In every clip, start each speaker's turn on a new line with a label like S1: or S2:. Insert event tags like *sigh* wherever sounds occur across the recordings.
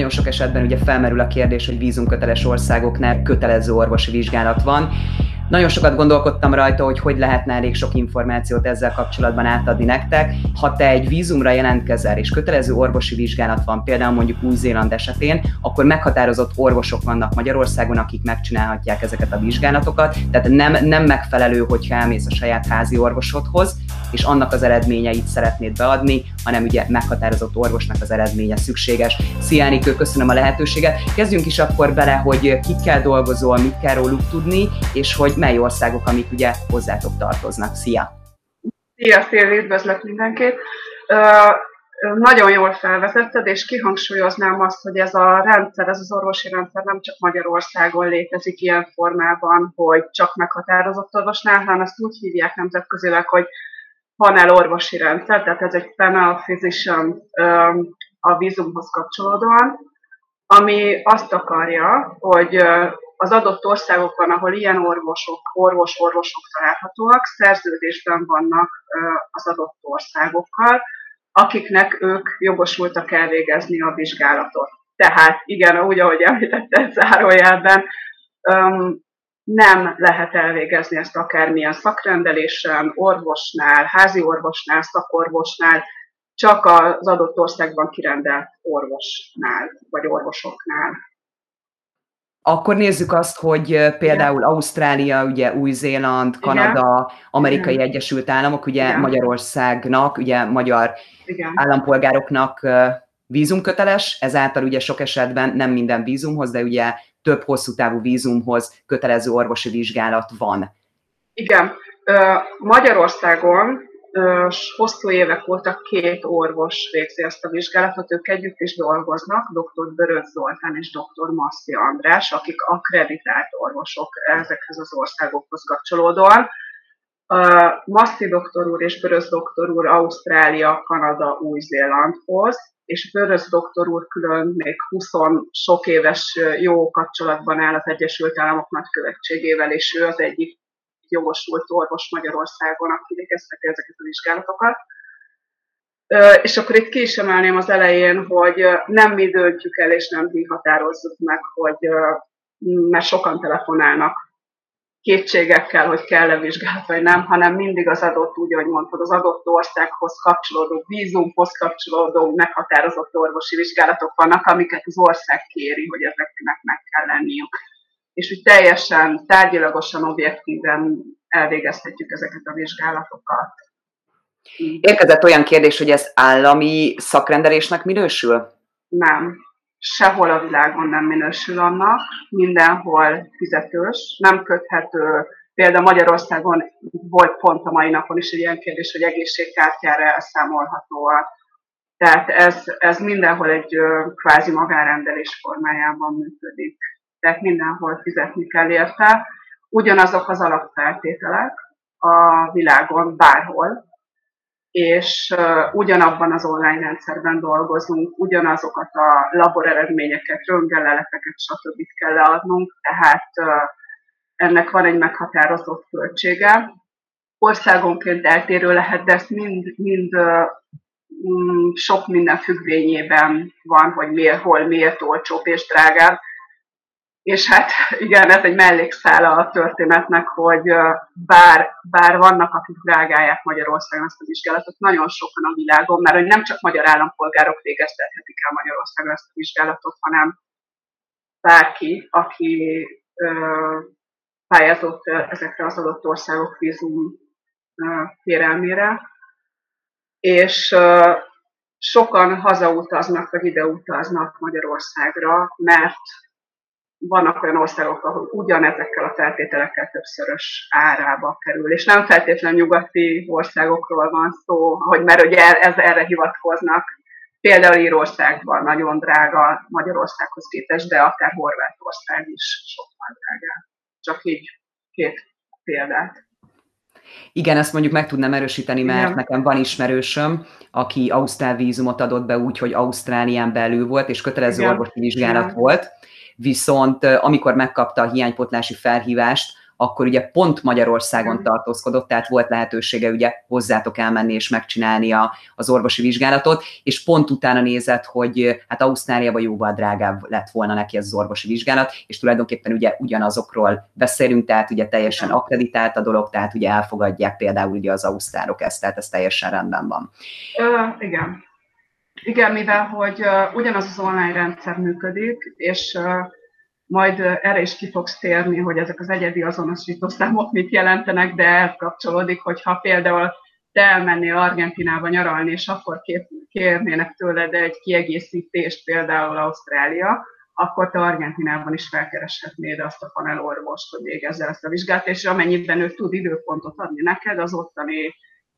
S1: nagyon sok esetben ugye felmerül a kérdés, hogy vízumköteles országoknál kötelező orvosi vizsgálat van, nagyon sokat gondolkodtam rajta, hogy hogy lehetne elég sok információt ezzel kapcsolatban átadni nektek. Ha te egy vízumra jelentkezel, és kötelező orvosi vizsgálat van, például mondjuk Új-Zéland esetén, akkor meghatározott orvosok vannak Magyarországon, akik megcsinálhatják ezeket a vizsgálatokat. Tehát nem, nem megfelelő, hogyha elmész a saját házi orvosodhoz, és annak az eredményeit szeretnéd beadni, hanem ugye meghatározott orvosnak az eredménye szükséges. Szia Enikő, köszönöm a lehetőséget. Kezdjünk is akkor bele, hogy kikkel dolgozol, mit kell róluk tudni, és hogy mely országok, amik ugye hozzátok tartoznak. Szia!
S2: Szia, Szilvi, üdvözlök mindenkit! Nagyon jól felvezetted, és kihangsúlyoznám azt, hogy ez a rendszer, ez az orvosi rendszer nem csak Magyarországon létezik ilyen formában, hogy csak meghatározott orvosnál, hanem ezt úgy hívják nemzetközileg, hogy panel orvosi rendszer, tehát ez egy panel physician a vízumhoz kapcsolódóan, ami azt akarja, hogy az adott országokban, ahol ilyen orvosok, orvos-orvosok találhatóak, szerződésben vannak az adott országokkal, akiknek ők jogosultak elvégezni a vizsgálatot. Tehát igen, úgy, ahogy említette zárójelben, nem lehet elvégezni ezt akármilyen szakrendelésen, orvosnál, házi orvosnál, szakorvosnál, csak az adott országban kirendelt orvosnál, vagy orvosoknál.
S1: Akkor nézzük azt, hogy például. Ausztrália, ugye Új-Zéland, Kanada. Amerikai Igen. Egyesült Államok, ugye Igen. Magyarországnak, ugye magyar Igen. állampolgároknak vízumköteles, ezáltal ugye sok esetben nem minden vízumhoz, de ugye több hosszú távú vízumhoz kötelező orvosi vizsgálat van.
S2: Igen. Magyarországon hosszú évek óta két orvos végzi ezt a vizsgálatot, ők együtt is dolgoznak, dr. Börös Zoltán és dr. Masszi András, akik akkreditált orvosok ezekhez az országokhoz kapcsolódóan. Masszi doktor úr és Börös doktor úr Ausztrália, Kanada, Új-Zélandhoz, és Börös doktor úr külön még 20 sok éves jó kapcsolatban áll az Egyesült Államok nagykövetségével, és ő az egyik jogosult orvos Magyarországon, aki végezheti ezeket a vizsgálatokat. És akkor itt ki is emelném az elején, hogy nem mi döntjük el, és nem mi határozzuk meg, hogy mert sokan telefonálnak kétségekkel, hogy kell-e vizsgálat, vagy nem, hanem mindig az adott, úgy, ahogy mondtad, az adott országhoz kapcsolódó, vízumhoz kapcsolódó meghatározott orvosi vizsgálatok vannak, amiket az ország kéri, hogy ezeknek meg kell lenniük és úgy teljesen tárgyilagosan, objektíven elvégezhetjük ezeket a vizsgálatokat.
S1: Érkezett olyan kérdés, hogy ez állami szakrendelésnek minősül?
S2: Nem. Sehol a világon nem minősül annak, mindenhol fizetős, nem köthető. Például Magyarországon volt pont a mai napon is egy ilyen kérdés, hogy egészségkártyára elszámolható a tehát ez, ez mindenhol egy kvázi magárendelés formájában működik tehát mindenhol fizetni kell érte. Ugyanazok az alapfeltételek a világon bárhol, és ugyanabban az online rendszerben dolgozunk, ugyanazokat a labor eredményeket, röntgenleleteket, stb. kell leadnunk, tehát ennek van egy meghatározott költsége. Országonként eltérő lehet, de ezt mind, mind mm, sok minden függvényében van, hogy miért, hol miért olcsóbb és drágább. És hát *laughs* igen, ez egy mellékszála a történetnek, hogy bár, bár vannak, akik drágálják Magyarországon ezt a vizsgálatot, nagyon sokan a világon, mert hogy nem csak magyar állampolgárok végeztethetik el Magyarországon ezt a vizsgálatot, hanem bárki, aki ö, pályázott ezekre az adott országok vízum kérelmére. És ö, sokan hazautaznak, vagy ideutaznak Magyarországra, mert vannak olyan országok, ahol ugyanezekkel a feltételekkel többszörös árába kerül, és nem feltétlenül nyugati országokról van szó, hogy mert ugye ez erre hivatkoznak. Például Írországban nagyon drága Magyarországhoz képest, de akár Horvátország is sokkal drágább. Csak így két példát.
S1: Igen, ezt mondjuk meg tudnám erősíteni, mert Igen. nekem van ismerősöm, aki Ausztrál vízumot adott be úgy, hogy Ausztrálián belül volt, és kötelező Igen. orvosi vizsgálat Igen. volt, viszont amikor megkapta a hiánypotlási felhívást, akkor ugye pont Magyarországon tartózkodott, tehát volt lehetősége ugye hozzátok elmenni és megcsinálni a, az orvosi vizsgálatot, és pont utána nézett, hogy hát Ausztráliában jóval drágább lett volna neki ez az orvosi vizsgálat, és tulajdonképpen ugye ugyanazokról beszélünk, tehát ugye teljesen akreditált a dolog, tehát ugye elfogadják például ugye az ausztrálok ezt, tehát ez teljesen rendben van.
S2: Ö, igen. Igen, mivel hogy uh, ugyanaz az online rendszer működik, és uh, majd uh, erre is ki fogsz térni, hogy ezek az egyedi azonosítószámok mit jelentenek, de ez kapcsolódik, hogyha például te elmennél Argentinába nyaralni, és akkor kérnének tőled egy kiegészítést, például Ausztrália, akkor te Argentinában is felkereshetnéd azt a panelorvost, hogy végezze ezt a vizsgát, és amennyiben ő tud időpontot adni neked, az ottani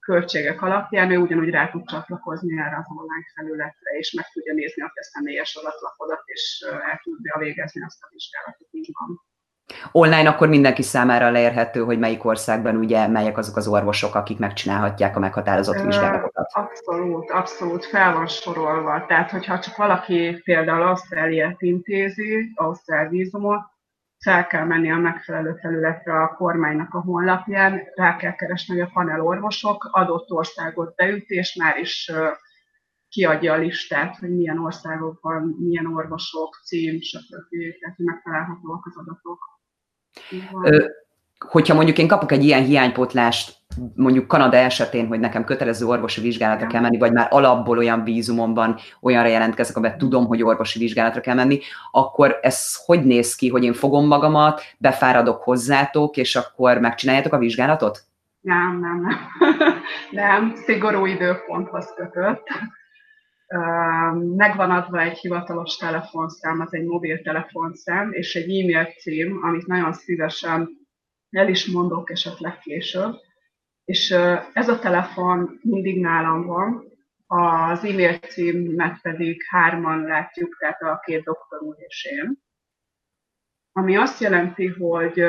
S2: költségek alapján ő ugyanúgy rá tud csatlakozni erre az online felületre, és meg tudja nézni a te személyes adatlapodat, és el tudja végezni azt a vizsgálatot, így van.
S1: Online akkor mindenki számára leérhető, hogy melyik országban ugye melyek azok az orvosok, akik megcsinálhatják a meghatározott vizsgálatokat.
S2: Abszolút, abszolút fel van sorolva. Tehát, hogyha csak valaki például Ausztráliát intézi, Ausztrál vízumot, fel kell menni a megfelelő felületre a kormánynak a honlapján, rá kell keresni, hogy a panelorvosok adott országot beüt, és már is kiadja a listát, hogy milyen országokban, milyen orvosok, cím, stb. Tehát megtalálhatóak az adatok.
S1: Hogyha mondjuk én kapok egy ilyen hiánypótlást, mondjuk Kanada esetén, hogy nekem kötelező orvosi vizsgálatra kell menni, vagy már alapból olyan vízumomban olyanra jelentkezek, amiben tudom, hogy orvosi vizsgálatra kell menni, akkor ez hogy néz ki, hogy én fogom magamat, befáradok hozzátok, és akkor megcsináljátok a vizsgálatot?
S2: Nem, nem, nem. *laughs* nem, szigorú időponthoz kötött. Megvan adva egy hivatalos telefonszám, az egy mobiltelefonszám, és egy e-mail cím, amit nagyon szívesen el is mondok esetleg később. És ez a telefon mindig nálam van, az e-mail címet pedig hárman látjuk, tehát a két doktor úr és én. Ami azt jelenti, hogy,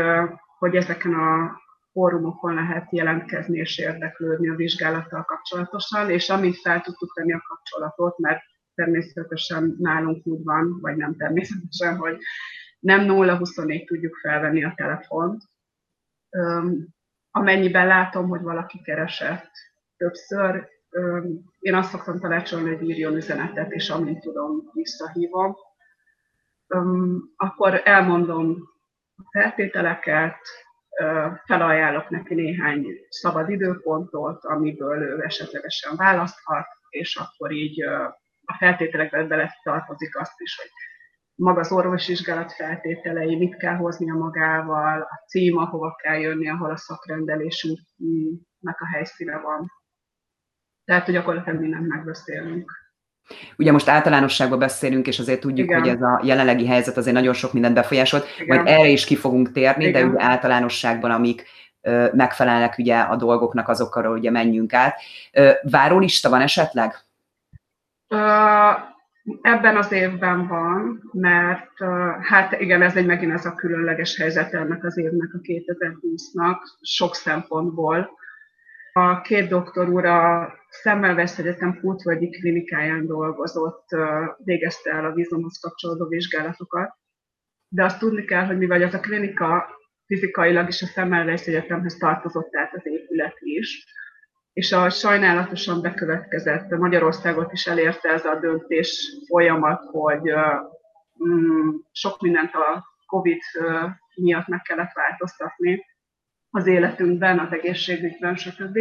S2: hogy ezeken a fórumokon lehet jelentkezni és érdeklődni a vizsgálattal kapcsolatosan, és amint fel tudtuk tenni a kapcsolatot, mert természetesen nálunk úgy van, vagy nem természetesen, hogy nem 0-24 tudjuk felvenni a telefont, amennyiben látom, hogy valaki keresett többször, én azt szoktam tanácsolni, hogy írjon üzenetet, és amint tudom, visszahívom. Akkor elmondom a feltételeket, felajánlok neki néhány szabad időpontot, amiből ő esetlegesen választhat, és akkor így a feltételekben bele tartozik azt is, hogy maga az orvosvizsgálat feltételei, mit kell hoznia magával, a cím, ahova kell jönni, ahol a szakrendelésünknek a helyszíne van. Tehát, hogy gyakorlatilag mindent megbeszélünk.
S1: Ugye most általánosságban beszélünk, és azért tudjuk, Igen. hogy ez a jelenlegi helyzet azért nagyon sok mindent befolyásolt, Igen. majd erre is ki fogunk térni, Igen. de ugye általánosságban, amik megfelelnek ugye a dolgoknak, azokra ugye menjünk át. Várólista van esetleg?
S2: Ebben az évben van, mert hát igen, ez egy megint ez a különleges helyzet ennek az évnek, a 2020-nak, sok szempontból. A két doktor úr a Szemmelweis Egyetem Kultvölgyi klinikáján dolgozott, végezte el a vízumhoz kapcsolódó vizsgálatokat, de azt tudni kell, hogy mivel az a klinika fizikailag is a Szemmelweis Egyetemhez tartozott, tehát az épület is, és a sajnálatosan bekövetkezett, Magyarországot is elérte ez a döntés folyamat, hogy mm, sok mindent a COVID miatt meg kellett változtatni az életünkben, az egészségügyben, stb.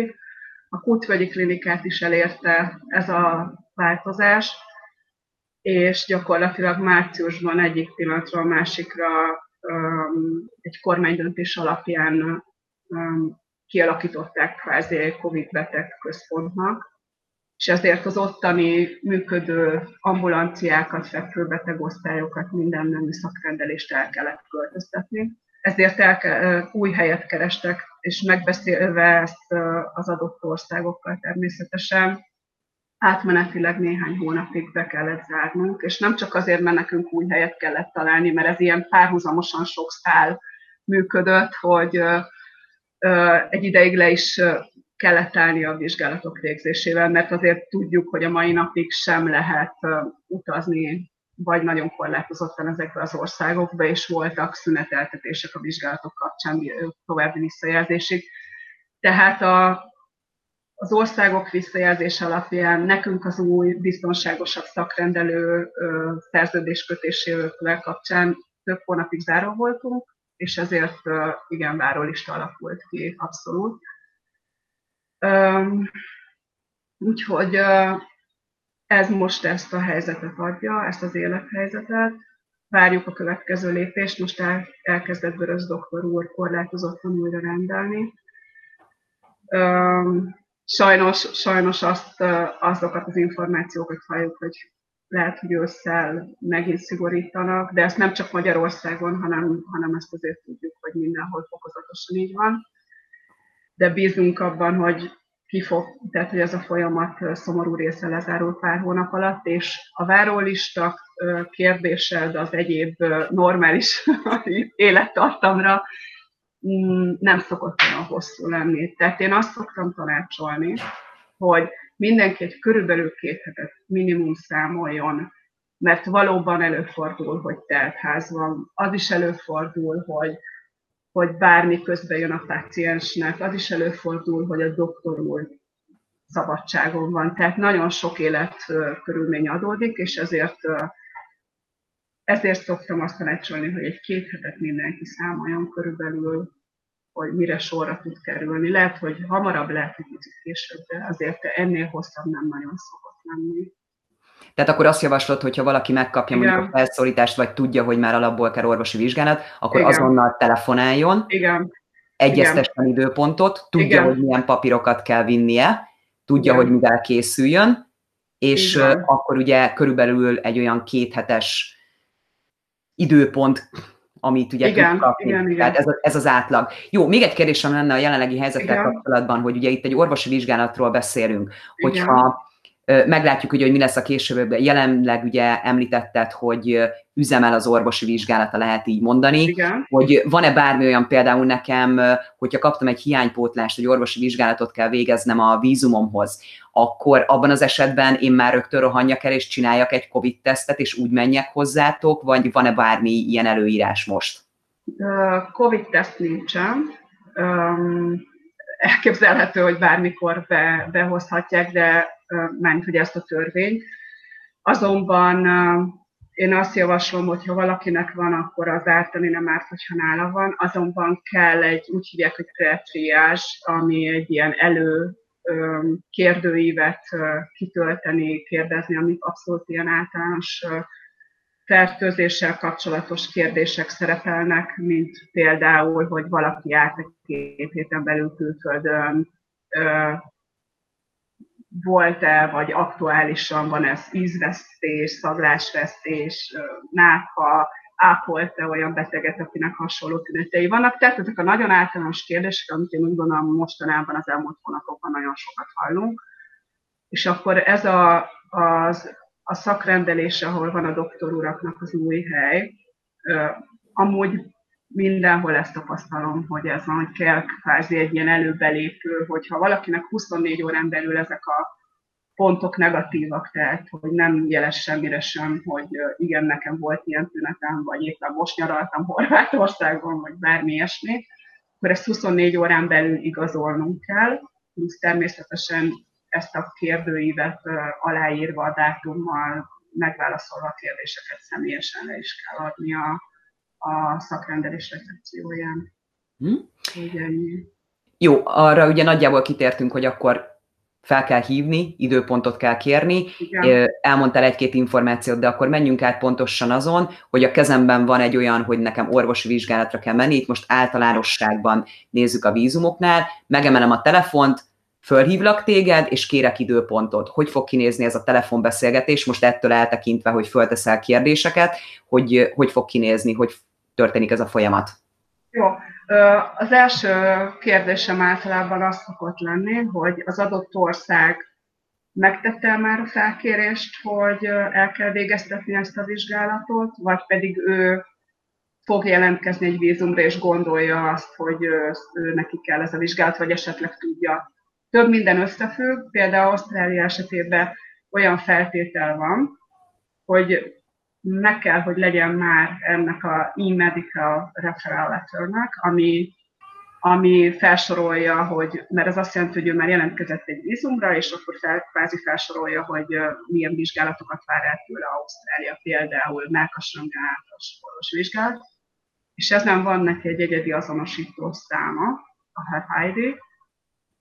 S2: A Kutvegyi klinikát is elérte ez a változás, és gyakorlatilag márciusban egyik pillanatról a másikra um, egy kormánydöntés alapján um, kialakították kvázi egy COVID beteg központnak, és ezért az ottani működő ambulanciákat, fekvőbetegosztályokat, minden nemű szakrendelést el kellett költöztetni. Ezért el ke, új helyet kerestek, és megbeszélve ezt az adott országokkal természetesen, átmenetileg néhány hónapig be kellett zárnunk, és nem csak azért, mert nekünk új helyet kellett találni, mert ez ilyen párhuzamosan sok szál működött, hogy egy ideig le is kellett állni a vizsgálatok végzésével, mert azért tudjuk, hogy a mai napig sem lehet utazni vagy nagyon korlátozottan ezekbe az országokba, és voltak szüneteltetések a vizsgálatok kapcsán további visszajelzésig. Tehát a, az országok visszajelzése alapján nekünk az új biztonságosabb szakrendelő szerződéskötésével kapcsán több hónapig záró voltunk, és ezért igen, várólista alakult ki abszolút. Úgyhogy ez most ezt a helyzetet adja, ezt az élethelyzetet. Várjuk a következő lépést, most el, elkezdett Vörös doktor úr korlátozottan újra rendelni. Sajnos, sajnos azt, azokat az információkat halljuk, hogy lehet, hogy ősszel megint szigorítanak, de ezt nem csak Magyarországon, hanem, hanem ezt azért tudjuk, hogy mindenhol fokozatosan így van. De bízunk abban, hogy ki fog, tehát hogy ez a folyamat szomorú része lezárul pár hónap alatt, és a várólista kérdése, de az egyéb normális *laughs* élettartamra mm, nem szokott olyan hosszú lenni. Tehát én azt szoktam tanácsolni, hogy mindenki egy körülbelül két hetet minimum számoljon, mert valóban előfordul, hogy teltház van. Az is előfordul, hogy, hogy bármi közben jön a páciensnek, az is előfordul, hogy a doktor úr szabadságon van. Tehát nagyon sok élet körülmény adódik, és ezért ezért szoktam azt tanácsolni, hogy egy két hetet mindenki számoljon körülbelül hogy mire sorra tud kerülni. Lehet, hogy hamarabb, lehet, hogy kicsit később, de azért ennél hosszabb nem nagyon szokott lenni.
S1: Tehát akkor azt javaslod, hogyha valaki megkapja Igen. mondjuk a felszólítást, vagy tudja, hogy már alapból kell orvosi vizsgálat, akkor Igen. azonnal telefonáljon,
S2: Igen.
S1: egyeztessen időpontot, tudja, Igen. hogy milyen papírokat kell vinnie, tudja, Igen. hogy mivel készüljön, és Igen. akkor ugye körülbelül egy olyan kéthetes időpont amit ugye
S2: igen, tud kapni. Igen, igen.
S1: Tehát ez, a, ez az átlag. Jó, még egy kérdésem lenne a jelenlegi helyzettel kapcsolatban, hogy ugye itt egy orvosi vizsgálatról beszélünk, igen. hogyha Meglátjuk, hogy, hogy mi lesz a későbbiekben. Jelenleg ugye említetted, hogy üzemel az orvosi vizsgálata, lehet így mondani.
S2: Igen.
S1: Hogy van-e bármi olyan például nekem, hogyha kaptam egy hiánypótlást, hogy orvosi vizsgálatot kell végeznem a vízumomhoz, akkor abban az esetben én már rögtön rohanjak el, és csináljak egy COVID-tesztet, és úgy menjek hozzátok, vagy van-e bármi ilyen előírás most?
S2: COVID-teszt nincsen. elképzelhető, hogy bármikor be, behozhatják, de ment ugye ezt a törvényt. Azonban én azt javaslom, hogy ha valakinek van, akkor az ártani nem árt, hogyha nála van. Azonban kell egy, úgy hívják, hogy kreatriás, ami egy ilyen elő kérdőívet kitölteni, kérdezni, amik abszolút ilyen általános fertőzéssel kapcsolatos kérdések szerepelnek, mint például, hogy valaki állt két héten belül külföldön, volt-e, vagy aktuálisan van ez ízvesztés, szaglásvesztés, nátha, ápolt-e olyan beteget, akinek hasonló tünetei vannak. Tehát ezek a nagyon általános kérdések, amit én úgy gondolom mostanában az elmúlt hónapokban nagyon sokat hallunk. És akkor ez a, az, a szakrendelés, ahol van a doktor uraknak az új hely, amúgy mindenhol ezt tapasztalom, hogy ez van, hogy kell kvázi egy ilyen előbelépő, hogyha valakinek 24 órán belül ezek a pontok negatívak, tehát hogy nem jeles semmire sem, hogy igen, nekem volt ilyen tünetem, vagy éppen most nyaraltam Horvátországon, vagy bármi ilyesmi, akkor ezt 24 órán belül igazolnunk kell, plusz természetesen ezt a kérdőívet aláírva a dátummal, megválaszolva a kérdéseket személyesen le is kell adni a, a szakrendelés recepcióján. Hm?
S1: Jó, arra ugye nagyjából kitértünk, hogy akkor fel kell hívni, időpontot kell kérni. Igen. Elmondtál egy-két információt, de akkor menjünk át pontosan azon, hogy a kezemben van egy olyan, hogy nekem orvosi vizsgálatra kell menni, itt most általánosságban nézzük a vízumoknál, megemelem a telefont, fölhívlak téged, és kérek időpontot. Hogy fog kinézni ez a telefonbeszélgetés, most ettől eltekintve, hogy fölteszel kérdéseket, hogy hogy fog kinézni, hogy történik ez a folyamat?
S2: Jó. Az első kérdésem általában az szokott lenni, hogy az adott ország megtette már a felkérést, hogy el kell végeztetni ezt a vizsgálatot, vagy pedig ő fog jelentkezni egy vízumra, és gondolja azt, hogy ő neki kell ez a vizsgálat, vagy esetleg tudja. Több minden összefügg, például Ausztrália esetében olyan feltétel van, hogy meg kell, hogy legyen már ennek a e-medical referral letternek, ami, ami felsorolja, hogy, mert ez azt jelenti, hogy ő már jelentkezett egy vízumra, és akkor fel, kvázi felsorolja, hogy milyen vizsgálatokat vár el tőle Ausztrália, például melkasröntgen általános vizsgálat, és ezen van neki egy egyedi azonosító száma, a HEPID,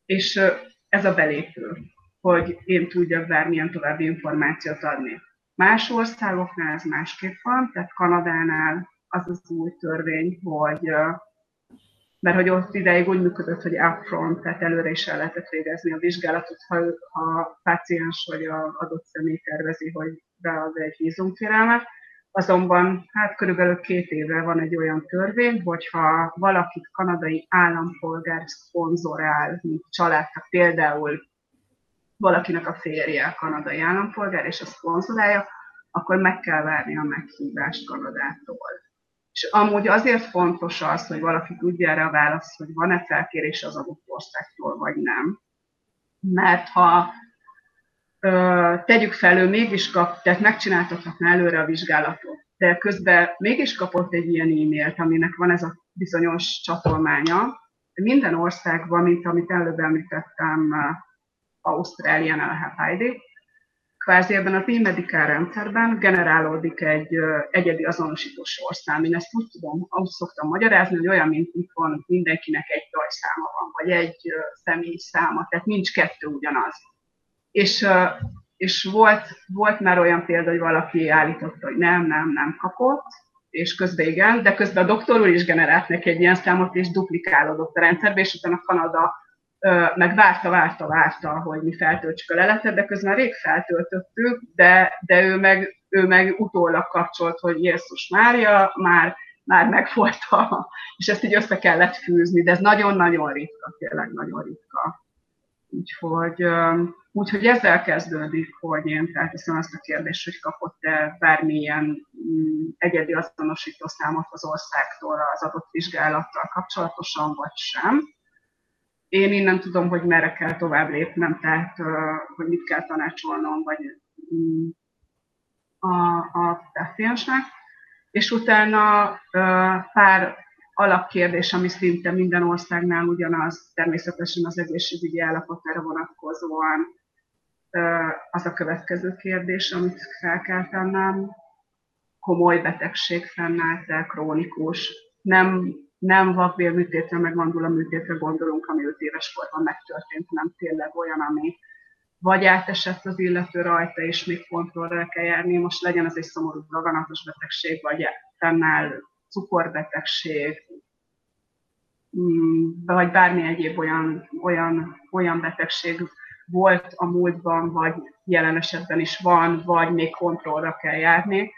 S2: és ez a belépő, hogy én tudjak bármilyen további információt adni. Más országoknál ez másképp van, tehát Kanadánál az az új törvény, hogy mert hogy ott ideig úgy működött, hogy upfront, tehát előre is el lehetett végezni a vizsgálatot, ha, a páciens vagy a adott személy tervezi, hogy bead egy vízumkérelmet. Azonban hát körülbelül két éve van egy olyan törvény, hogyha valakit kanadai állampolgár szponzorál, mint családnak, például valakinek a férje kanadai állampolgár, és a szponzorálja, akkor meg kell várni a meghívást Kanadától. És amúgy azért fontos az, hogy valaki tudja erre a választ, hogy van-e felkérés az adott országtól, vagy nem. Mert ha ö, tegyük fel, ő mégis kap, tehát megcsináltathatná előre a vizsgálatot, de közben mégis kapott egy ilyen e-mailt, aminek van ez a bizonyos csatolmánya. Minden országban, mint amit előbb említettem, Ausztráliánál a HID, kvázi ebben az e-medical rendszerben generálódik egy egyedi azonosító sorszám. Én ezt úgy tudom, úgy szoktam magyarázni, hogy olyan, mint van mindenkinek egy dajszáma van, vagy egy személy száma, tehát nincs kettő ugyanaz. És, és volt, volt már olyan példa, hogy valaki állította, hogy nem, nem, nem kapott, és közben igen, de közben a doktor úr is generált neki egy ilyen számot, és duplikálódott a rendszerbe, és utána Kanada meg várta, várta, várta, hogy mi feltöltsük a leletet, de közben rég feltöltöttük, de, de ő, meg, ő meg utólag kapcsolt, hogy Jézus Mária már, már megfolta, és ezt így össze kellett fűzni, de ez nagyon-nagyon ritka, tényleg nagyon ritka. Úgyhogy, úgyhogy ezzel kezdődik, hogy én felteszem azt a kérdést, hogy kapott-e bármilyen mm, egyedi azonosító számot az országtól az adott vizsgálattal kapcsolatosan, vagy sem én innen tudom, hogy merre kell tovább lépnem, tehát hogy mit kell tanácsolnom, vagy mm, a, a páciensnek. És utána pár alapkérdés, ami szinte minden országnál ugyanaz, természetesen az egészségügyi állapotára vonatkozóan, az a következő kérdés, amit fel kell tennem. Komoly betegség fennállt krónikus, nem nem vakbélműtétre, meg mandula műtétre gondolunk, ami 5 éves korban megtörtént, nem tényleg olyan, ami vagy átesett az illető rajta, és még kontrollra kell járni, most legyen ez egy szomorú daganatos betegség, vagy fennáll cukorbetegség, mm, vagy bármi egyéb olyan, olyan, olyan betegség volt a múltban, vagy jelen esetben is van, vagy még kontrollra kell járni,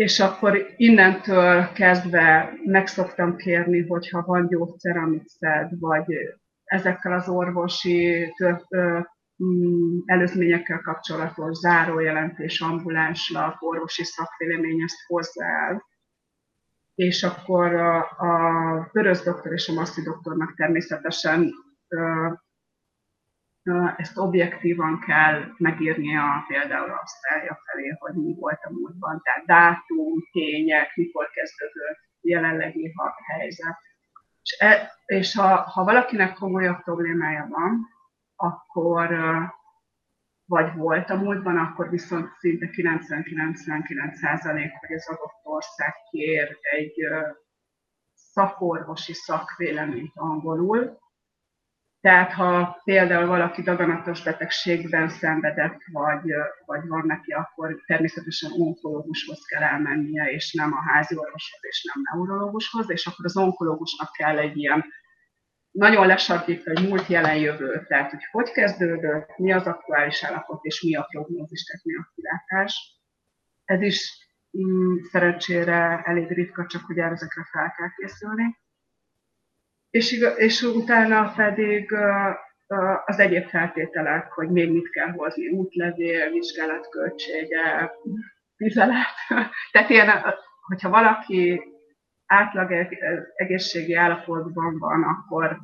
S2: és akkor innentől kezdve meg szoktam kérni, hogyha van gyógyszer, amit szed, vagy ezekkel az orvosi mm, előzményekkel kapcsolatos zárójelentés, ambulánslap, orvosi szakvélemény ezt hozzá el. És akkor a, a vörös doktor és a masszi doktornak természetesen ezt objektívan kell megírnia például Ausztrália felé, hogy mi volt a múltban, tehát dátum, tények, mikor kezdődött jelenlegi helyzet. És, e, és ha, ha valakinek komolyabb problémája van, akkor vagy volt a múltban, akkor viszont szinte 90-99% hogy az adott ország kér egy szakorvosi szakvéleményt angolul, tehát ha például valaki daganatos betegségben szenvedett, vagy, vagy van neki, akkor természetesen onkológushoz kell elmennie, és nem a házi orvoshoz, és nem neurológushoz, és akkor az onkológusnak kell egy ilyen nagyon lesarkít, hogy múlt jelen jövő, tehát hogy hogy kezdődött, mi az aktuális állapot, és mi a prognózis, tehát mi a kilátás. Ez is mm, szerencsére elég ritka, csak hogy ezekre fel kell készülni és, és utána pedig az egyéb feltételek, hogy még mit kell hozni, útlevél, vizsgálatköltsége, vizelet. *laughs* Tehát ilyen, hogyha valaki átlag egészségi állapotban van, akkor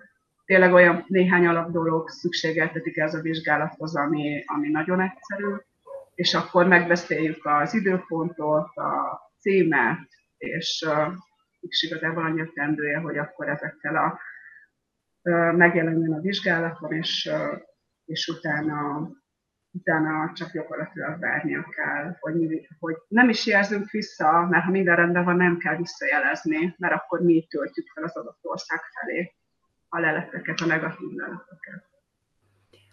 S2: tényleg olyan néhány alap dolog szükségeltetik ez a vizsgálathoz, ami, ami nagyon egyszerű. és akkor megbeszéljük az időpontot, a címet, és és igazából annyi tendője, hogy akkor ezekkel a megjelenjen a vizsgálaton, és, és utána, utána csak gyakorlatilag várnia kell, hogy, mi, hogy nem is jelzünk vissza, mert ha minden rendben van, nem kell visszajelezni, mert akkor mi töltjük fel az adott ország felé a leleteket, a negatív leleteket.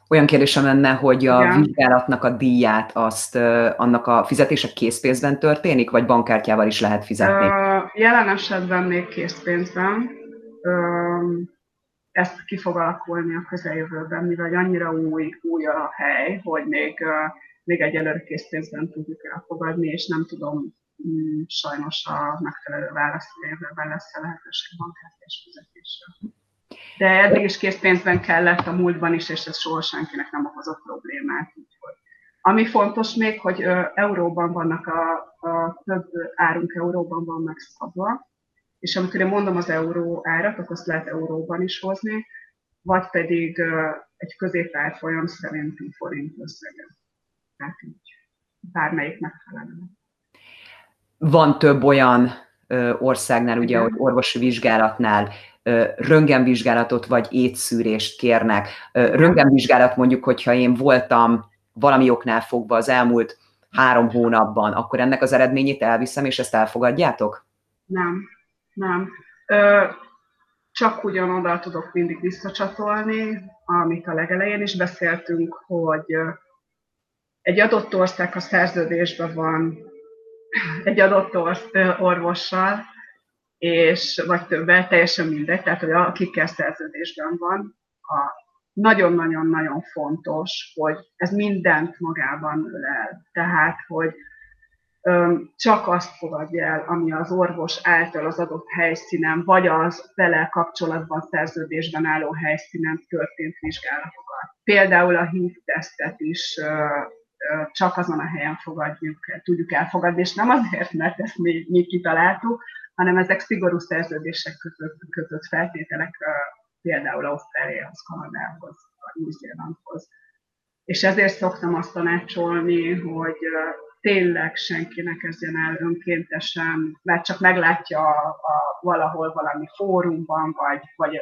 S1: Olyan kérdésem lenne, hogy a Igen. vizsgálatnak a díját azt annak a fizetése készpénzben történik, vagy bankkártyával is lehet fizetni? Uh,
S2: jelen esetben még készpénzben. Ezt ki fog alakulni a közeljövőben, mivel annyira új, új a hely, hogy még, még egyelőre készpénzben tudjuk elfogadni, és nem tudom mm, sajnos a megfelelő választ, hogy lesz a lehetőség bankkártyás fizetésre. De eddig is készpénzben kellett a múltban is, és ez soha senkinek nem okozott problémát. Ami fontos még, hogy euróban vannak a, a több árunk euróban van megszabva, és amikor én mondom az euró árat, akkor azt lehet euróban is hozni, vagy pedig egy középárfolyam szerinti forint összeget. Tehát így bármelyik megfelelő.
S1: Van több olyan országnál, ugye, hogy orvosi vizsgálatnál röntgenvizsgálatot vagy étszűrést kérnek. Röntgenvizsgálat mondjuk, hogyha én voltam valami oknál fogva az elmúlt három hónapban, akkor ennek az eredményét elviszem, és ezt elfogadjátok?
S2: Nem, nem. Ö, csak ugyanoda tudok mindig visszacsatolni, amit a legelején is beszéltünk, hogy egy adott ország, a szerződésben van *clears throat* egy adott orvossal, és vagy többel, teljesen mindegy, tehát hogy akikkel szerződésben van, a nagyon-nagyon-nagyon fontos, hogy ez mindent magában ölel. Tehát, hogy csak azt fogadja el, ami az orvos által az adott helyszínen, vagy az vele kapcsolatban szerződésben álló helyszínen történt vizsgálatokat. Például a HIV-tesztet is ö, ö, csak azon a helyen fogadjuk, tudjuk elfogadni, és nem azért, mert ezt mi, mi kitaláltuk, hanem ezek szigorú szerződések között, között feltételek, például Ausztráliához, Kanadához, Új-Zélandhoz. És ezért szoktam azt tanácsolni, hogy tényleg senki ne kezdjen el önkéntesen, mert csak meglátja a, a, valahol valami fórumban, vagy, vagy,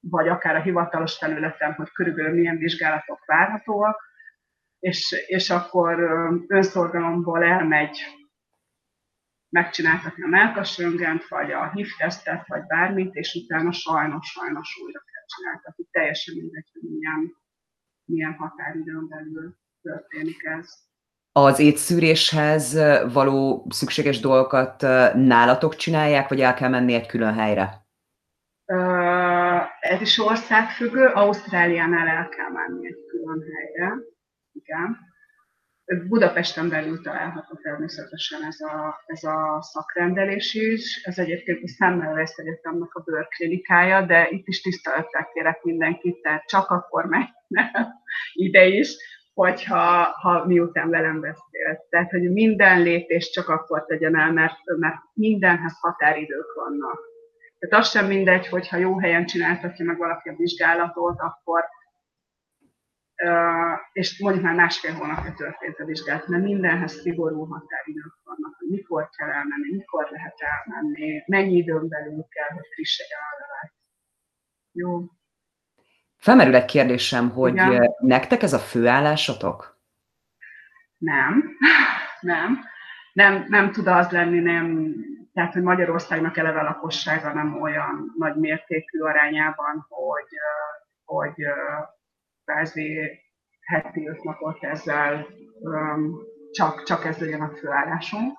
S2: vagy akár a hivatalos felületen, hogy körülbelül milyen vizsgálatok várhatóak, és, és akkor önszorgalomból elmegy megcsináltatni a melkasröngent, vagy a HIV tesztet, vagy bármit, és utána sajnos, sajnos újra kell csináltatni. Teljesen mindegy, hogy milyen, milyen határidőn belül történik ez.
S1: Az étszűréshez való szükséges dolgokat nálatok csinálják, vagy el kell menni egy külön helyre?
S2: ez is országfüggő, Ausztráliánál el kell menni egy külön helyre, igen. Budapesten belül található természetesen ez a, ez a szakrendelés is. Ez egyébként a Szemmelweis Egyetemnek a bőrklinikája, de itt is tisztelettel kérek mindenkit, tehát csak akkor megy *laughs* ide is, hogyha ha miután velem beszélt. Tehát, hogy minden lépést csak akkor tegyen el, mert, mert mindenhez határidők vannak. Tehát az sem mindegy, hogyha jó helyen csináltatja meg valaki a vizsgálatot, akkor és mondjuk már másfél hónapja történt a vizsgálat, mert mindenhez szigorú határidők vannak, hogy mikor kell elmenni, mikor lehet elmenni, mennyi időn belül kell, hogy friss egy levelet. Jó.
S1: Felmerül egy kérdésem, hogy Igen. nektek ez a főállásotok?
S2: Nem, *laughs* nem. Nem, nem tud az lenni, nem, tehát, hogy Magyarországnak eleve lakossága nem olyan nagy mértékű arányában, hogy, hogy kvázi heti öt napot ezzel csak, csak ez legyen a főállásunk.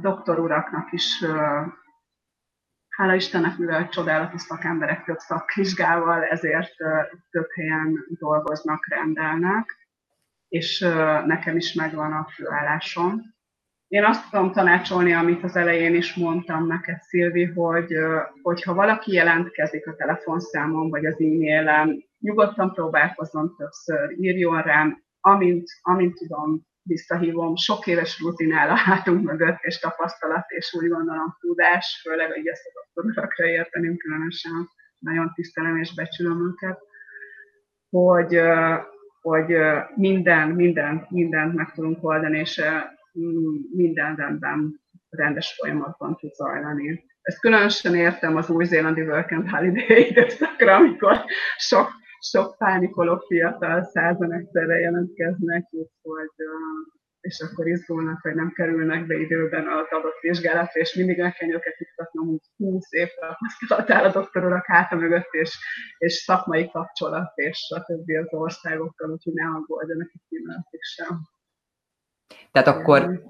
S2: Doktor uraknak is, hála Istennek, mivel csodálatos szakemberek több szakvizsgával, ezért több helyen dolgoznak, rendelnek, és nekem is megvan a főállásom. Én azt tudom tanácsolni, amit az elején is mondtam neked, Szilvi, hogy hogyha valaki jelentkezik a telefonszámon vagy az e-mailen, nyugodtan próbálkozom többször, írjon rám, amint, amint tudom, visszahívom, sok éves rutinál a hátunk mögött, és tapasztalat, és úgy gondolom tudás, főleg, hogy ezt a doktorakra értenünk különösen, nagyon tisztelem és becsülöm őket, hogy hogy minden, minden, mindent meg tudunk oldani, és minden rendben, rendes folyamatban tud zajlani. Ezt különösen értem az új-zélandi Work and Holiday időszakra, amikor sok, sok pánikoló fiatal százan egyszerre jelentkeznek, úgyhogy és akkor izgulnak, hogy nem kerülnek be időben az adott vizsgálatra, és mindig meg kell őket juttatnom, hogy 20 év tapasztalatál a doktorurak háta mögött, és, és szakmai kapcsolat, és a többi az országokkal, úgyhogy ne aggódjanak itt pillanatig sem.
S1: Tehát akkor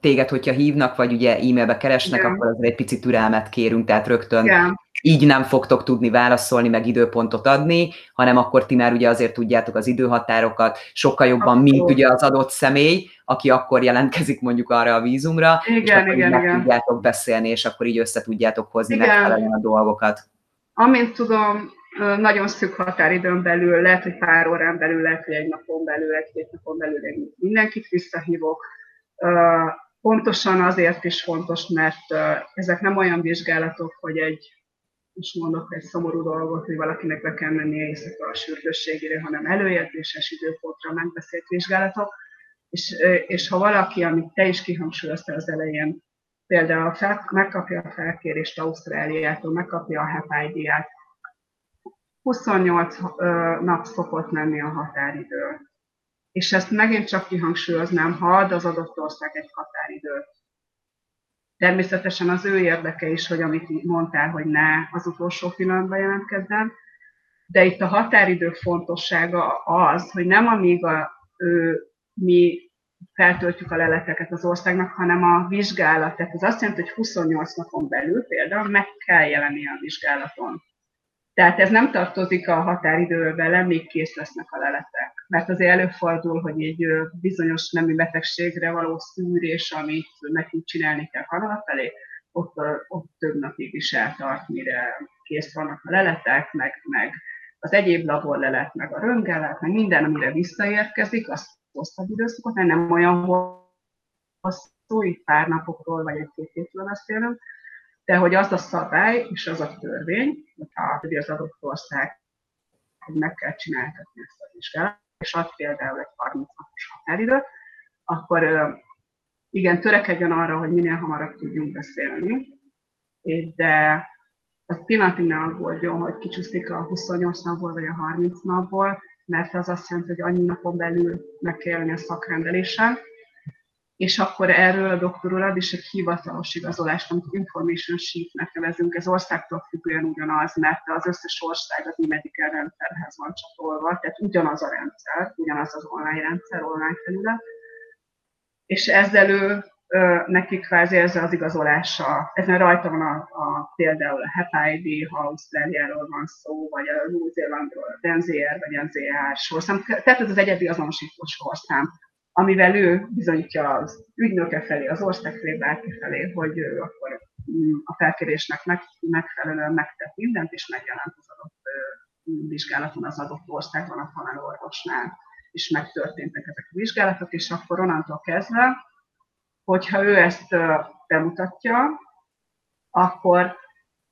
S1: téged, hogyha hívnak, vagy ugye e-mailbe keresnek, Igen. akkor azért egy picit türelmet kérünk, tehát rögtön Igen. Így nem fogtok tudni válaszolni, meg időpontot adni, hanem akkor ti már ugye azért tudjátok az időhatárokat sokkal jobban, Abszolút. mint ugye az adott személy, aki akkor jelentkezik mondjuk arra a vízumra,
S2: igen, és
S1: akkor
S2: igen, igen.
S1: tudjátok beszélni, és akkor így össze tudjátok hozni megfelelően a dolgokat.
S2: Amint tudom, nagyon szűk határidőn belül, lehet, hogy pár órán belül, lehet, hogy egy napon belül, egy-két napon belül én mindenkit visszahívok. Pontosan azért is fontos, mert ezek nem olyan vizsgálatok, hogy egy, most mondok egy szomorú dolgot, hogy valakinek be kell mennie éjszaka a sürgősségére, hanem előjegyzéses időpontra megbeszélt vizsgálatok, és, és ha valaki, amit te is kihangsúlyoztál az elején, például fel, megkapja a felkérést Ausztráliától, megkapja a HEPID-át, 28 nap szokott lenni a határidő. És ezt megint csak kihangsúlyoznám, ha ad az adott ország egy határidőt. Természetesen az ő érdeke is, hogy amit mondtál, hogy ne az utolsó pillanatban jelentkezzen, de itt a határidő fontossága az, hogy nem amíg a, ő, mi feltöltjük a leleteket az országnak, hanem a vizsgálat. Tehát ez azt jelenti, hogy 28 napon belül például meg kell jelenni a vizsgálaton. Tehát ez nem tartozik a határidőbe, még kész lesznek a leletek. Mert azért előfordul, hogy egy bizonyos nemű betegségre való szűrés, amit nekünk csinálni kell Kanada felé, ott, ott több napig is eltart, mire kész vannak a leletek, meg, meg az egyéb laborlelet, meg a röngelet, meg minden, amire visszaérkezik, az hosszabb időszakot, nem olyan hosszú, itt pár napokról vagy egy-két hétről beszélünk, de hogy az a szabály és az a törvény, hogy az adott ország hogy meg kell csináltatni ezt a vizsgálatot, és ad például egy 30 napos határidőt, akkor igen, törekedjen arra, hogy minél hamarabb tudjunk beszélni, de az pillanatig ne aggódjon, hogy kicsúszik a 28 napból vagy a 30 napból, mert az azt jelenti, hogy annyi napon belül meg kell a szakrendelésen, és akkor erről a doktor ad is egy hivatalos igazolást, amit information sheet-nek nevezünk, ez országtól függően ugyanaz, mert az összes ország az e-medical rendszerhez van csatolva, tehát ugyanaz a rendszer, ugyanaz az online rendszer, online felület, és ezzel ő neki kvázi ez az igazolása, ezen rajta van a, a például a HEPID, ha Ausztráliáról van szó, vagy a New Zealandról, a NZR, vagy NZR sorszám, tehát ez az egyedi azonosító sorszám, amivel ő bizonyítja az ügynöke felé, az ország felé, bárki felé, hogy ő akkor mm, a felkérésnek meg, megfelelően megtett mindent, és megjelent az adott vizsgálaton az adott országban a tanárorvosnál, és megtörténtek ezek a vizsgálatok, és akkor onnantól kezdve, hogyha ő ezt bemutatja, akkor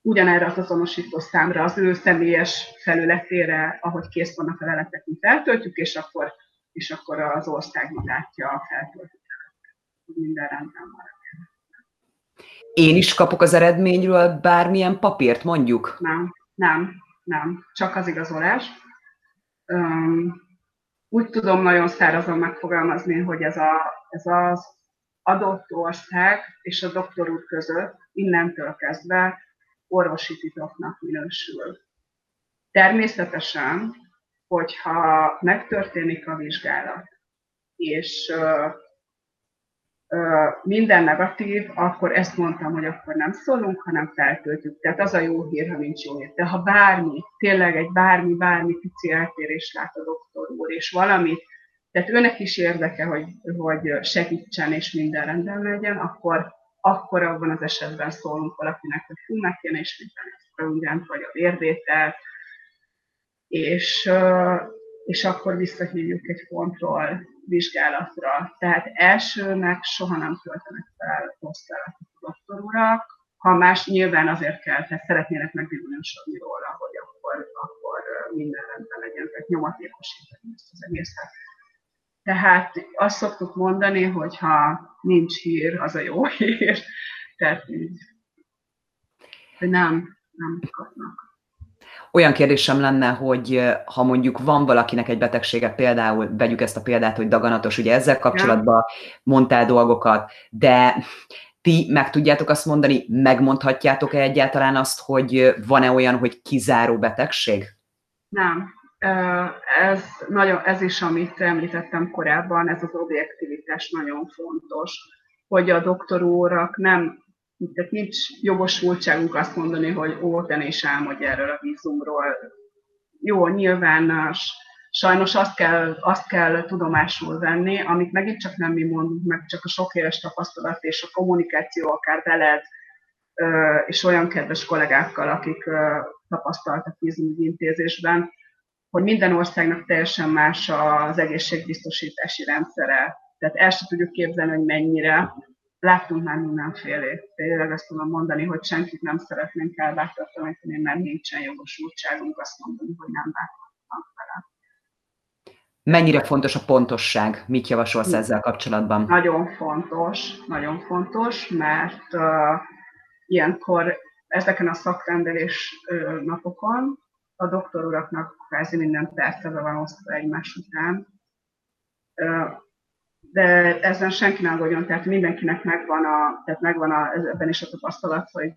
S2: ugyanerre az azonosító számra, az ő személyes felületére, ahogy kész vannak a leletek, mi feltöltjük, és akkor és akkor az ország látja a feltöltött minden rendben van.
S1: Én is kapok az eredményről bármilyen papírt, mondjuk?
S2: Nem, nem, nem. Csak az igazolás. Um, úgy tudom nagyon szárazon megfogalmazni, hogy ez, a, ez az adott ország és a doktor úr között innentől kezdve orvosi titoknak minősül. Természetesen hogyha megtörténik a vizsgálat, és minden negatív, akkor ezt mondtam, hogy akkor nem szólunk, hanem feltöltjük. Tehát az a jó hír, ha nincs jó hír. De ha bármi, tényleg egy bármi, bármi pici eltérés lát a doktor úr, és valamit, tehát őnek is érdeke, hogy, hogy segítsen és minden rendben legyen, akkor, akkor abban az esetben szólunk valakinek, hogy fú, meg kéne ismételni mindent, vagy a vérvételt, és, és akkor visszahívjuk egy kontroll vizsgálatra. Tehát elsőnek soha nem töltenek fel osztálylatot a doktorurak, ha más nyilván azért kell, tehát szeretnének megbizonyosodni róla, hogy akkor, akkor minden rendben legyen, tehát nyomatékosítani ezt az egészet. Tehát azt szoktuk mondani, hogy ha nincs hír, az a jó hír. Tehát így, nem, nem kapnak.
S1: Olyan kérdésem lenne, hogy ha mondjuk van valakinek egy betegsége, például vegyük ezt a példát, hogy daganatos, ugye ezzel kapcsolatban mondtál dolgokat, de ti meg tudjátok azt mondani, megmondhatjátok-e egyáltalán azt, hogy van-e olyan, hogy kizáró betegség?
S2: Nem. Ez, nagyon, ez is, amit említettem korábban, ez az objektivitás nagyon fontos, hogy a doktorórak nem tehát nincs jogosultságunk azt mondani, hogy ó, te álmodj erről a vízumról. Jó, nyilván sajnos azt kell, azt kell tudomásul venni, amit megint csak nem mi mondunk, meg csak a sok éves tapasztalat és a kommunikáció akár veled, és olyan kedves kollégákkal, akik tapasztaltak vízumügyi intézésben, hogy minden országnak teljesen más az egészségbiztosítási rendszere. Tehát el sem tudjuk képzelni, hogy mennyire láttunk már mindenfélét. Tényleg azt tudom mondani, hogy senkit nem szeretnénk elbátortalanítani, mert nincsen jogosultságunk azt mondani, hogy nem bátortalanok vele.
S1: Mennyire fontos a pontosság? Mit javasolsz ezzel kapcsolatban?
S2: Nagyon fontos, nagyon fontos, mert uh, ilyenkor ezeken a szakrendelés uh, napokon a doktor uraknak kvázi minden perce van osztva egymás után. Uh, de ezen senki nem aggódjon, tehát mindenkinek megvan, a, tehát megvan a, ebben is a tapasztalat, hogy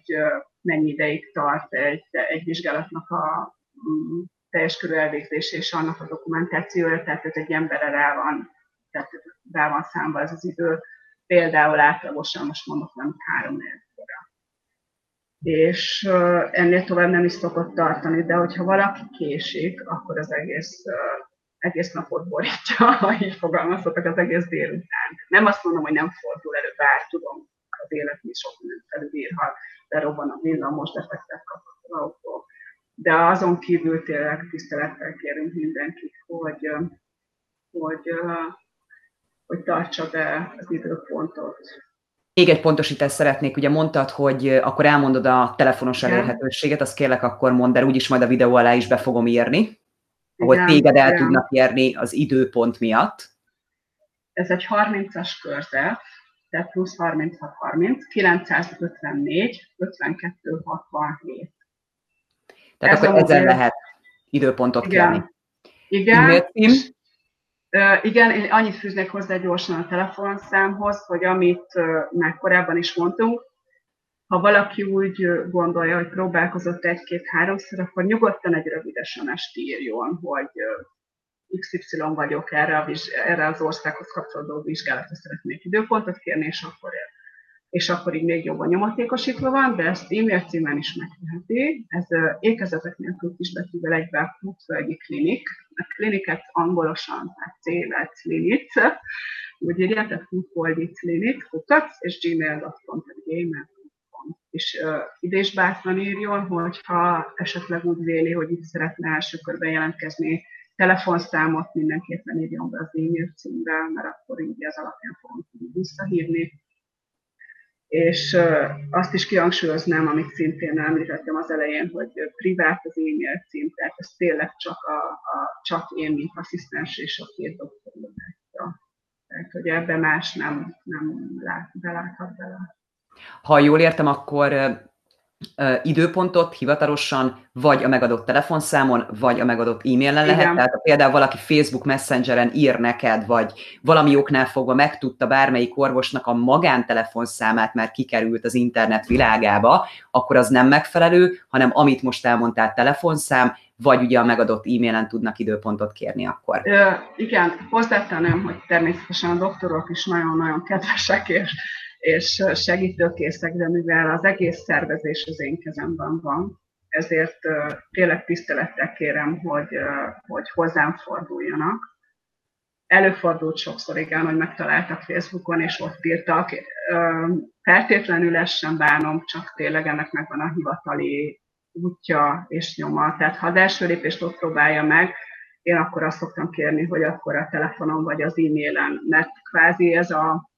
S2: mennyi ideig tart egy, egy vizsgálatnak a mm, teljes körű elvégzése és annak a dokumentációja, tehát ez egy emberre rá van, tehát rá van számba ez az idő, például átlagosan, most mondok nem három óra. És ennél tovább nem is szokott tartani, de hogyha valaki késik, akkor az egész egész napot borítja, ha így fogalmazhatok, az egész délután. Nem azt mondom, hogy nem fordul elő, bár tudom, az élet is sok mindent felülír, ha berobban a villamos defektet kap az autó. De azon kívül tényleg tisztelettel kérünk mindenkit, hogy, hogy, hogy tartsa be az időpontot.
S1: Még egy pontosítást szeretnék, ugye mondtad, hogy akkor elmondod a telefonos elérhetőséget, azt kérlek akkor mondd el, úgyis majd a videó alá is be fogom írni igen, téged el igen. tudnak érni az időpont miatt.
S2: Ez egy 30-as körzet, tehát plusz 36 30, 954, 52 67.
S1: Tehát Ez akkor ezzel lehet időpontot igen. kérni.
S2: Igen. igen, én annyit fűznék hozzá gyorsan a telefonszámhoz, hogy amit már korábban is mondtunk, ha valaki úgy gondolja, hogy próbálkozott egy-két-háromszor, akkor nyugodtan egy rövidesen est írjon, hogy XY vagyok erre, a, erre az országhoz kapcsolódó vizsgálatra szeretnék időpontot kérni, és akkor, és akkor így még jobban nyomatékosítva van, de ezt e-mail címen is megteheti. Ez ékezetek nélkül kisbetűvel egybe Putföldi Klinik. A kliniket angolosan, tehát c klinik, úgy írják, tehát Putföldi Klinik, kukac, és gmail.com, tehát gmail és uh, ide is bátran írjon, hogyha esetleg úgy véli, hogy itt szeretne első körben jelentkezni, telefonszámot mindenképpen írjon be az e-mail címbe, mert akkor így ez alapján fogom tudni visszahívni. És uh, azt is kihangsúlyoznám, amit szintén említettem az elején, hogy privát az e-mail cím, tehát ez tényleg csak, a, a, csak én, mint asszisztens és a két doktor Tehát, hogy ebbe más nem, nem lát, beláthat bele.
S1: Ha jól értem, akkor időpontot hivatalosan vagy a megadott telefonszámon, vagy a megadott e-mailen lehet. Igen. Tehát például valaki Facebook Messengeren ír neked, vagy valami oknál fogva megtudta bármelyik orvosnak a magántelefonszámát, mert kikerült az internet világába, akkor az nem megfelelő, hanem amit most elmondtál telefonszám, vagy ugye a megadott e-mailen tudnak időpontot kérni akkor.
S2: Ö, igen, hozzátenem, hogy természetesen a doktorok is nagyon-nagyon kedvesek, és és segítőkészek, de mivel az egész szervezés az én kezemben van, ezért tényleg tisztelettel kérem, hogy, hogy hozzám forduljanak. Előfordult sokszor, igen, hogy megtaláltak Facebookon, és ott írtak. Feltétlenül ezt sem bánom, csak tényleg ennek megvan a hivatali útja és nyoma. Tehát ha az első lépést ott próbálja meg, én akkor azt szoktam kérni, hogy akkor a telefonon vagy az e-mailen, mert kvázi ez a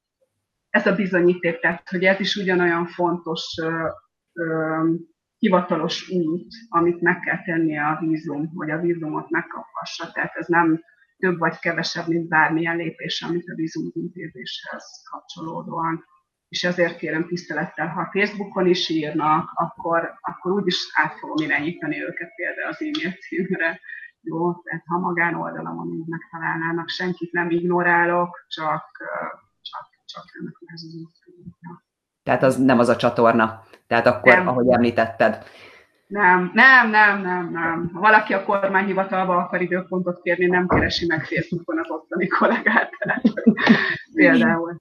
S2: ez a bizonyíték, tehát hogy ez is ugyanolyan fontos ö, ö, hivatalos út, amit meg kell tennie a vízum, hogy a vízumot megkaphassa. Tehát ez nem több vagy kevesebb, mint bármilyen lépés, amit a vízumintézéshez kapcsolódóan. És ezért kérem tisztelettel, ha Facebookon is írnak, akkor, akkor úgyis át fogom irányítani őket például az e-mail címre. Jó, tehát ha magánoldalamon így megtalálnának, senkit nem ignorálok, csak, csak, csak ennek a
S1: Tehát az nem az a csatorna. Tehát akkor, nem. ahogy említetted,
S2: nem, nem, nem, nem, nem. Ha valaki a kormányhivatalba akar időpontot kérni, nem keresi meg Facebookon az ottani kollégát. *laughs* Például.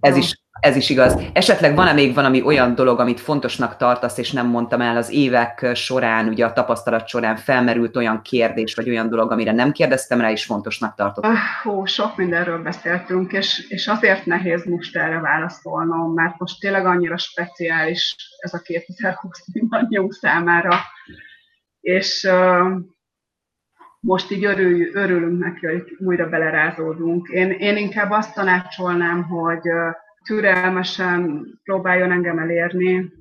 S1: Ez is, ez is igaz. Esetleg van-e még valami olyan dolog, amit fontosnak tartasz, és nem mondtam el az évek során, ugye a tapasztalat során felmerült olyan kérdés, vagy olyan dolog, amire nem kérdeztem rá, és fontosnak tartott?
S2: Ah, hú, sok mindenről beszéltünk, és, és azért nehéz most erre válaszolnom, mert most tényleg annyira speciális ez a 2020 mindannyiunk számára, és uh, most így örül, örülünk neki, hogy újra belerázódunk. Én, én inkább azt tanácsolnám, hogy uh, türelmesen próbáljon engem elérni,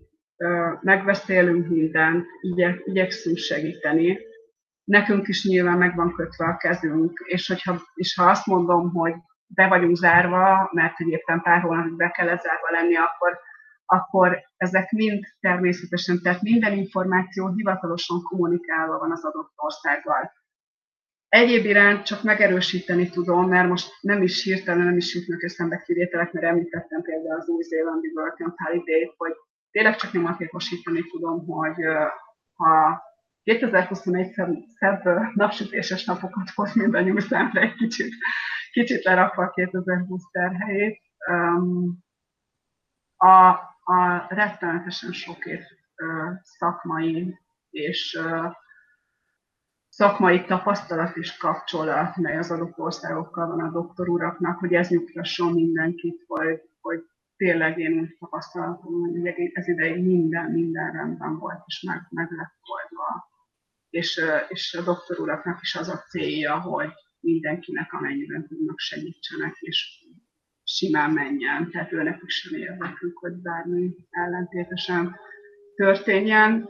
S2: megbeszélünk mindent, igye, igyekszünk segíteni. Nekünk is nyilván meg van kötve a kezünk, és, hogyha, és ha azt mondom, hogy be vagyunk zárva, mert hogy éppen pár hónapig be kell zárva lenni, akkor, akkor ezek mind természetesen, tehát minden információ hivatalosan kommunikálva van az adott országgal. Egyéb iránt csak megerősíteni tudom, mert most nem is hirtelen nem is jutnak eszembe kivételek, mert említettem például az új-zélandi Work and Holiday, hogy tényleg csak nyomatékosítani tudom, hogy ha 2021 szebb napsütéses napokat hoz mindannyiunk szemre egy kicsit, kicsit lerakva a 2020 terhelyét. A, a rettenetesen sok év szakmai és szakmai tapasztalat és kapcsolat, mely az adott országokkal van a doktoruraknak, hogy ez nyugtasson mindenkit, hogy, hogy tényleg én úgy tapasztalatom, hogy ez ideig minden, minden rendben volt, és meg, meg lett oldva. És, és a doktoruraknak is az a célja, hogy mindenkinek amennyiben tudnak segítsenek, és simán menjen. Tehát őnek is sem érdekük, hogy bármi ellentétesen történjen.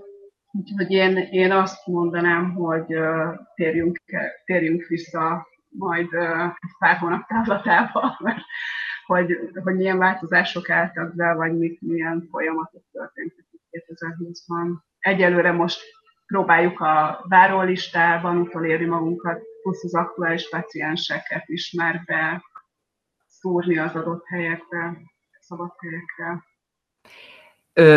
S2: Úgyhogy én, én azt mondanám, hogy térjünk, térjünk vissza majd pár hónap távlatába, *laughs* mert hogy, hogy milyen változások álltak be, vagy mit, milyen folyamatok történtek 2020-ban. Egyelőre most próbáljuk a várólistában utolérni magunkat, plusz az aktuális pacienseket ismerve szúrni az adott helyekre, szabad helyekre.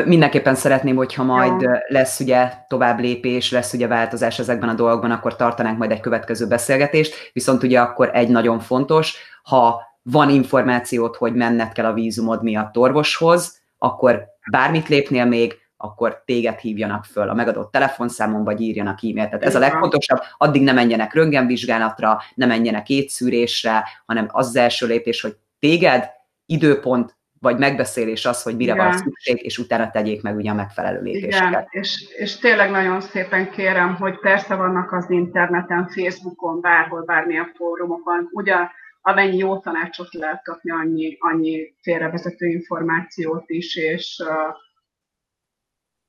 S1: Mindenképpen szeretném, hogyha majd lesz ugye tovább lépés, lesz ugye változás ezekben a dolgokban, akkor tartanánk majd egy következő beszélgetést, viszont ugye akkor egy nagyon fontos, ha van információt, hogy menned kell a vízumod miatt orvoshoz, akkor bármit lépnél még, akkor téged hívjanak föl a megadott telefonszámon, vagy írjanak e-mailt. Tehát ez a legfontosabb, addig ne menjenek röntgenvizsgálatra, ne menjenek étszűrésre, hanem az, az első lépés, hogy téged időpont vagy megbeszélés az, hogy mire Igen. van szükség, és utána tegyék meg ugye a megfelelő lépéseket. Igen,
S2: és, és tényleg nagyon szépen kérem, hogy persze vannak az interneten, Facebookon, bárhol, bármilyen fórumokon, ugyan amennyi jó tanácsot lehet kapni, annyi, annyi félrevezető információt is, és,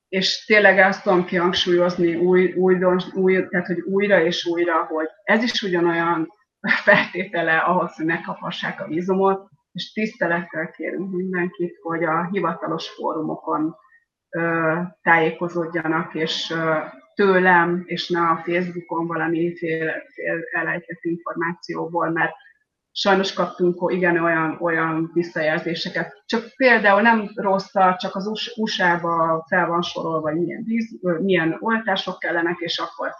S2: és tényleg ezt tudom kihangsúlyozni új, új, új, tehát, hogy újra és újra, hogy ez is ugyanolyan feltétele ahhoz, hogy megkaphassák a vízumot, és tisztelettel kérünk mindenkit, hogy a hivatalos fórumokon ö, tájékozódjanak, és ö, tőlem, és ne a Facebookon valami fél, fél elejtett információból, mert sajnos kaptunk igen olyan, olyan visszajelzéseket. Csak például nem rossz, csak az USA-ba fel van sorolva, hogy milyen, víz, milyen oltások kellenek, és akkor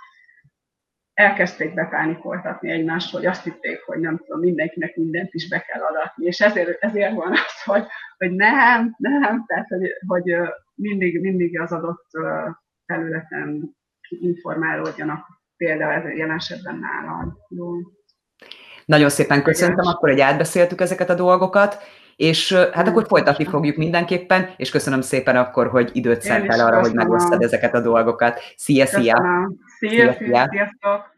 S2: elkezdték bepánikoltatni egymást, hogy azt hitték, hogy nem tudom, mindenkinek mindent is be kell adatni, és ezért, ezért van az, hogy, hogy nem, nem, tehát hogy, hogy mindig, mindig az adott területen informálódjanak, például ez jelen esetben nálam.
S1: Nagyon szépen köszöntöm, akkor, hogy átbeszéltük ezeket a dolgokat, és hát akkor folytatni fogjuk mindenképpen, és köszönöm szépen akkor, hogy időt szentel arra, hogy megosztad ezeket a dolgokat. Szia, szia!
S2: Szia, szia! szia. Sziasztok!